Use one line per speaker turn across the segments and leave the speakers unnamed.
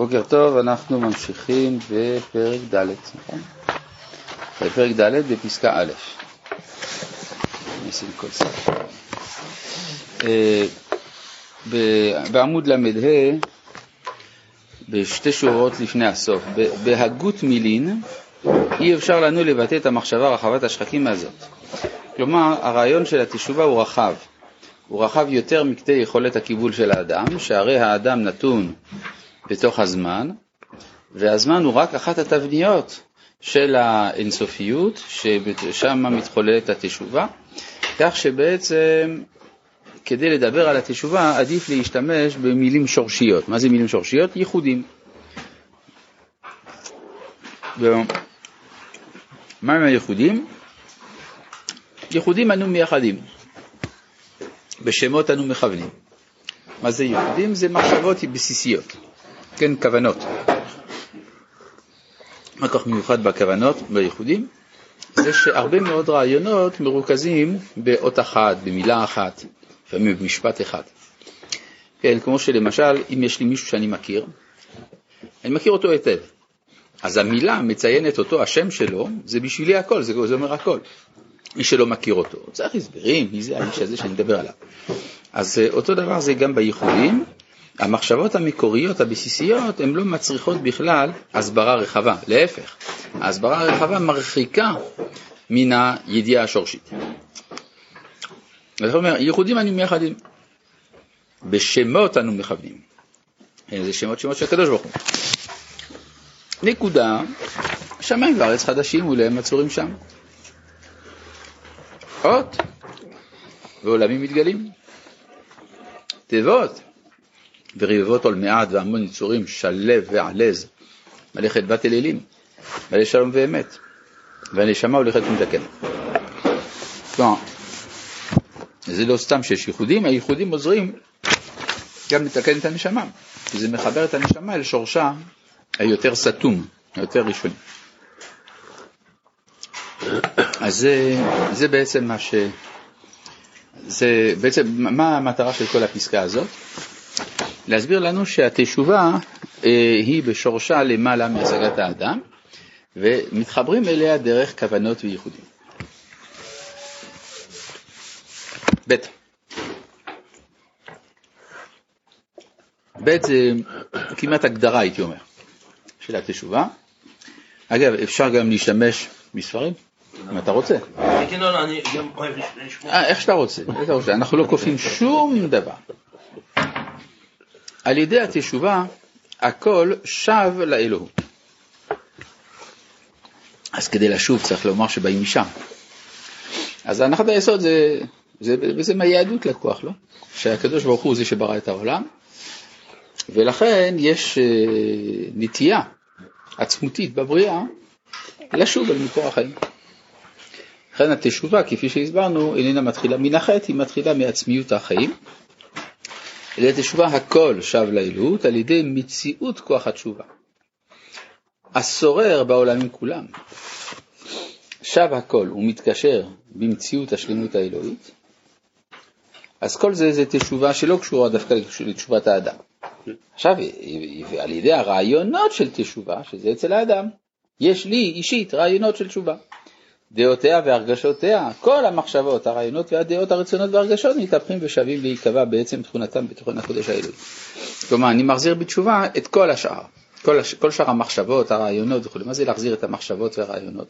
בוקר טוב, אנחנו ממשיכים בפרק ד', נכון? בפרק ד' בפסקה א'. נשים כל ספר. אה, בעמוד ל"ה, בשתי שורות לפני הסוף, בהגות מילין, אי אפשר לנו לבטא את המחשבה רחבת השחקים הזאת. כלומר, הרעיון של התשובה הוא רחב. הוא רחב יותר מקטעי יכולת הקיבול של האדם, שהרי האדם נתון בתוך הזמן, והזמן הוא רק אחת התבניות של האינסופיות, ששם מתחוללת התשובה, כך שבעצם כדי לדבר על התשובה עדיף להשתמש במילים שורשיות. מה זה מילים שורשיות? ייחודים. מה הם הייחודים? ייחודים אנו מייחדים, בשמות אנו מכוונים. מה זה ייחודים? זה מחשבות בסיסיות. כן, כוונות. מה כך מיוחד בכוונות, בייחודים? זה שהרבה מאוד רעיונות מרוכזים באות אחת, במילה אחת, לפעמים במשפט אחד. כן, כמו שלמשל, אם יש לי מישהו שאני מכיר, אני מכיר אותו היטב, אז המילה מציינת אותו, השם שלו, זה בשבילי הכל, זה, זה אומר הכל. מי שלא מכיר אותו, צריך הסברים, מי זה האיש הזה שאני מדבר עליו. אז אה, אותו דבר זה גם בייחודים, המחשבות המקוריות, הבסיסיות, הן לא מצריכות בכלל הסברה רחבה, להפך, ההסברה הרחבה מרחיקה מן הידיעה השורשית. זאת אומרת, ייחודים אנו מייחדים, בשמות אנו מכוונים. זה שמות שמות של הקדוש ברוך הוא. נקודה, שמיים וארץ חדשים ולהם מצורים שם. אות, ועולמים מתגלים. תיבות, ורבבות עול מעט והמון יצורים, שלו ועלז, מלאכת בת אלילים, מלא שלום ואמת, והנשמה הולכת ומתקנת. כלומר, זה לא סתם שיש ייחודים, הייחודים עוזרים גם לתקן את הנשמה, כי זה מחבר את הנשמה אל שורשה היותר סתום, היותר ראשוני. אז זה, זה בעצם מה ש... זה בעצם, מה המטרה של כל הפסקה הזאת? להסביר לנו שהתשובה אה, היא בשורשה למעלה מהשגת האדם, ומתחברים אליה דרך כוונות וייחודים. ב' ב' זה כמעט הגדרה, הייתי אומר, של התשובה. אגב, אפשר גם להשתמש בספרים, אם אתה רוצה.
כן, לא, לא, אני גם אוהב לשמוע.
אה, איך שאתה רוצה, אנחנו לא כופים שום דבר. על ידי התשובה הכל שב לאלוהות. אז כדי לשוב צריך לומר שבאים משם. אז הנחת היסוד זה, זה, וזה מהיהדות לקוח, לא? שהקדוש ברוך הוא זה שברא את העולם, ולכן יש אה, נטייה עצמותית בבריאה לשוב אל מקור החיים. לכן התשובה, כפי שהסברנו, איננה מתחילה מן החטא, היא מתחילה מעצמיות החיים. על ידי תשובה הכל שב לאלוהות על ידי מציאות כוח התשובה. השורר בעולמים כולם שב הכל ומתקשר במציאות השלמות האלוהית, אז כל זה זה תשובה שלא קשורה דווקא לתשובת האדם. עכשיו, על ידי הרעיונות של תשובה, שזה אצל האדם, יש לי אישית רעיונות של תשובה. דעותיה והרגשותיה, כל המחשבות, הרעיונות והדעות, הרצונות והרגשות מתהפכים ושווים להיקבע בעצם תכונתם בתוכן הקודש האלוהי. כלומר, אני מחזיר בתשובה את כל השאר, כל, הש... כל שאר המחשבות, הרעיונות וכו'. מה זה להחזיר את המחשבות והרעיונות?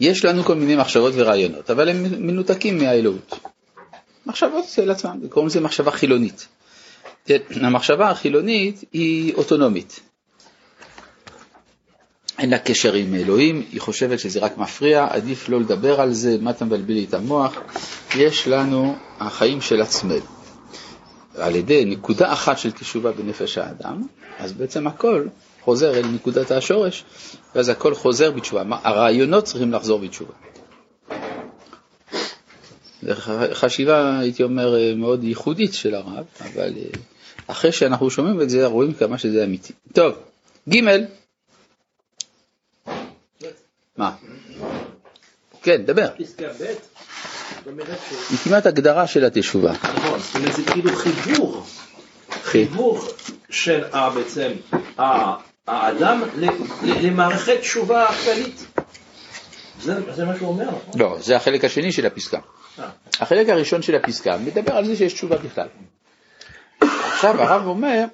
יש לנו כל מיני מחשבות ורעיונות, אבל הם מנותקים מהאלוהות. מחשבות אצל עצמם, קוראים לזה מחשבה חילונית. המחשבה החילונית היא אוטונומית. אין לה קשר עם אלוהים, היא חושבת שזה רק מפריע, עדיף לא לדבר על זה, מה אתה מבלבל לי את המוח? יש לנו החיים של עצמנו. על ידי נקודה אחת של תשובה בנפש האדם, אז בעצם הכל חוזר אל נקודת השורש, ואז הכל חוזר בתשובה. הרעיונות צריכים לחזור בתשובה. זו חשיבה, הייתי אומר, מאוד ייחודית של הרב, אבל אה, אחרי שאנחנו שומעים את זה, רואים כמה שזה אמיתי. טוב, ג' מה? כן, דבר.
פסקה ב'
היא כמעט הגדרה של התשובה.
נכון, זאת אומרת זה כאילו חיבור, חיבור של בעצם האדם למערכת תשובה כללית. זה זה מה שהוא אומר, נכון?
לא, זה החלק השני של הפסקה.
אה.
החלק הראשון של הפסקה מדבר על זה שיש תשובה בכלל. עכשיו הרב אומר,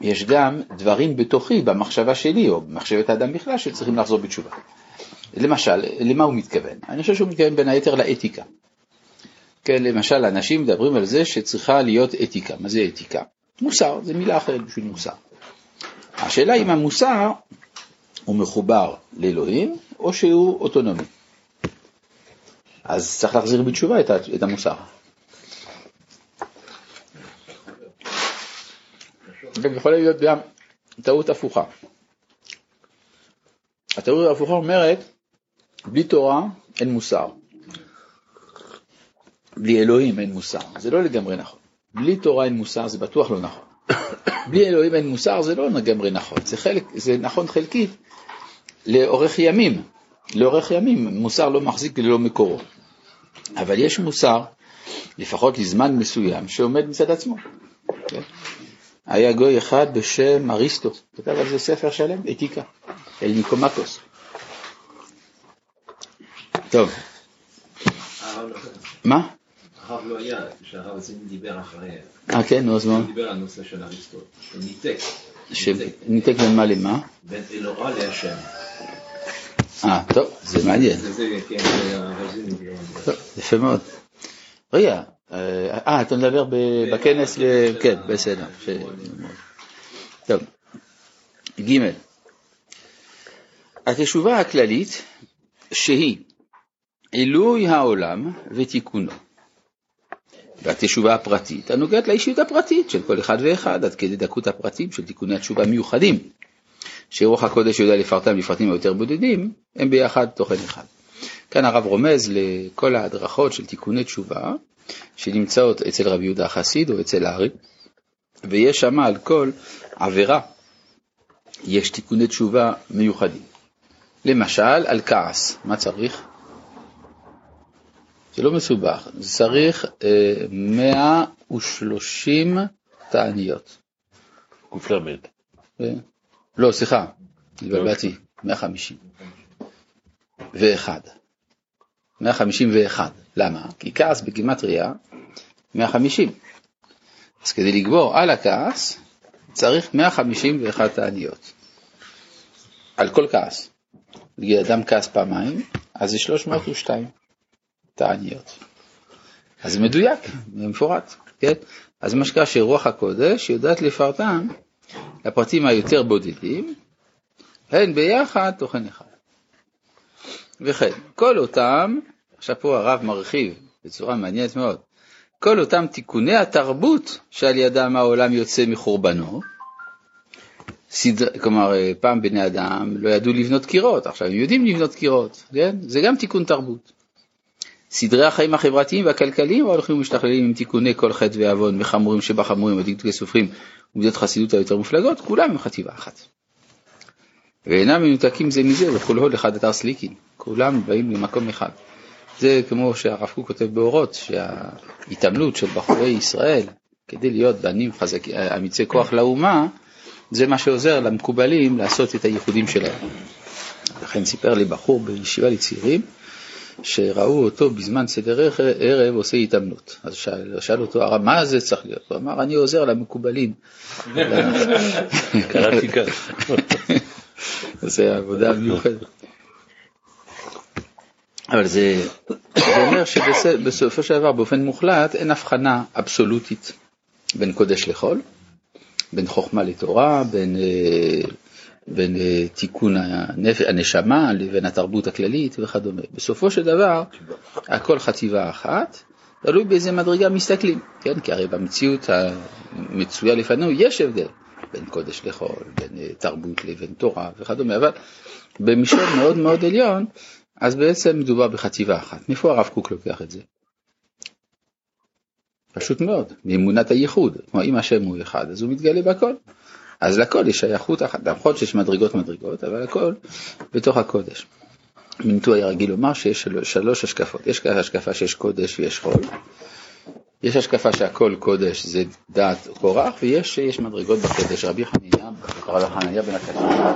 יש גם דברים בתוכי, במחשבה שלי, או במחשבת האדם בכלל, שצריכים לחזור בתשובה. למשל, למה הוא מתכוון? אני חושב שהוא מתכוון בין היתר לאתיקה. כן, למשל, אנשים מדברים על זה שצריכה להיות אתיקה. מה זה אתיקה? מוסר, זה מילה אחרת בשביל מוסר. השאלה אם המוסר הוא מחובר לאלוהים, או שהוא אוטונומי. אז צריך להחזיר בתשובה את המוסר. גם יכולה להיות גם טעות הפוכה. הטעות ההפוכה אומרת, בלי תורה אין מוסר. בלי אלוהים אין מוסר. זה לא לגמרי נכון. בלי תורה אין מוסר, זה בטוח לא נכון. בלי אלוהים אין מוסר, זה לא לגמרי נכון. זה, חלק, זה נכון חלקית לאורך ימים. לאורך ימים מוסר לא מחזיק ללא מקורו. אבל יש מוסר, לפחות לזמן מסוים, שעומד מצד עצמו. כן? היה גוי אחד בשם אריסטו, כתב על זה ספר שלם, אתיקה, אל ניקומקוס. טוב, מה?
הרב לא היה, כשהרב הזה דיבר אחרי,
אה כן, נו אז מה?
הוא דיבר על נושא של אריסטו, ניתק, ניתק
בין מה למה?
בין אלוהה להשם.
אה, טוב, זה מעניין.
זה זה, כן,
יפה מאוד. רגע, אה, אתה מדבר בכנס, כן, בסדר. טוב, ג' התשובה הכללית שהיא עילוי העולם ותיקונו. והתשובה הפרטית הנוגעת לאישיות הפרטית של כל אחד ואחד עד כדי דקות הפרטים של תיקוני התשובה המיוחדים, שרוח הקודש יודע לפרטם לפרטים היותר בודדים, הם ביחד תוכן אחד. כאן הרב רומז לכל ההדרכות של תיקוני תשובה שנמצאות אצל רבי יהודה החסיד או אצל הארי, ויש שם על כל עבירה, יש תיקוני תשובה מיוחדים. למשל, על כעס, מה צריך? זה לא מסובך, זה צריך אה, 130 תעניות.
קל"ד.
אה, לא, סליחה, התבלבלתי, 150. ואחד. 151. למה? כי כעס בגימטריה 150. אז כדי לגבור על הכעס צריך 151 תעניות. על כל כעס. נגיד אדם כעס פעמיים, אז זה 302 תעניות. אז זה מדויק, זה מפורט, כן? אז מה שקרה שרוח הקודש יודעת לפרטם לפרטים היותר בודדים, הן ביחד תוכן אחד. וכן, כל אותם, עכשיו פה הרב מרחיב בצורה מעניינת מאוד, כל אותם תיקוני התרבות שעל ידם העולם יוצא מחורבנו, סדר, כלומר פעם בני אדם לא ידעו לבנות קירות, עכשיו הם יודעים לבנות קירות, כן? זה גם תיקון תרבות. סדרי החיים החברתיים והכלכליים ההולכים ומשתכללים עם תיקוני כל חטא ועוון וחמורים שבחמורים ודקדוקי סופרים ומידות חסידות היותר מופלגות, כולם הם חטיבה אחת. ואינם מנותקים זה מזה וכולו לך דתר סליקין, כולם באים למקום אחד. זה כמו שהרב קוק כותב באורות, שההתעמלות של בחורי ישראל כדי להיות בנים חזקים, אמיצי כוח לאומה, זה מה שעוזר למקובלים לעשות את הייחודים שלהם. לכן סיפר לי בחור בישיבה לצעירים, שראו אותו בזמן סדר ערב עושה התעמלות. אז שאל, שאל אותו הרב, מה זה צריך להיות? הוא אמר, אני עוזר למקובלים.
קראתי כך.
זה עבודה מיוחדת. אבל זה, זה אומר שבסופו של דבר, באופן מוחלט, אין הבחנה אבסולוטית בין קודש לחול, בין חוכמה לתורה, בין, בין תיקון הנפ... הנשמה לבין התרבות הכללית וכדומה. בסופו של דבר, הכל חטיבה אחת, תלוי באיזה מדרגה מסתכלים, כן? כי הרי במציאות המצויה לפנינו יש הבדל בין קודש לחול, בין תרבות לבין תורה וכדומה, אבל במישור מאוד מאוד עליון, אז בעצם מדובר בחטיבה אחת. מאיפה הרב קוק לוקח את זה? פשוט מאוד, מאמונת הייחוד. כלומר, אם השם הוא אחד, אז הוא מתגלה בכל. אז לכל יש שייכות אחת, למרות שיש מדרגות מדרגות, אבל הכל בתוך הקודש. מינטו היה רגיל לומר שיש שלוש השקפות. יש השקפה שיש קודש ויש חול, יש השקפה שהכל קודש זה דעת קורח, ויש יש מדרגות בקודש, רבי חניה בן הקשה.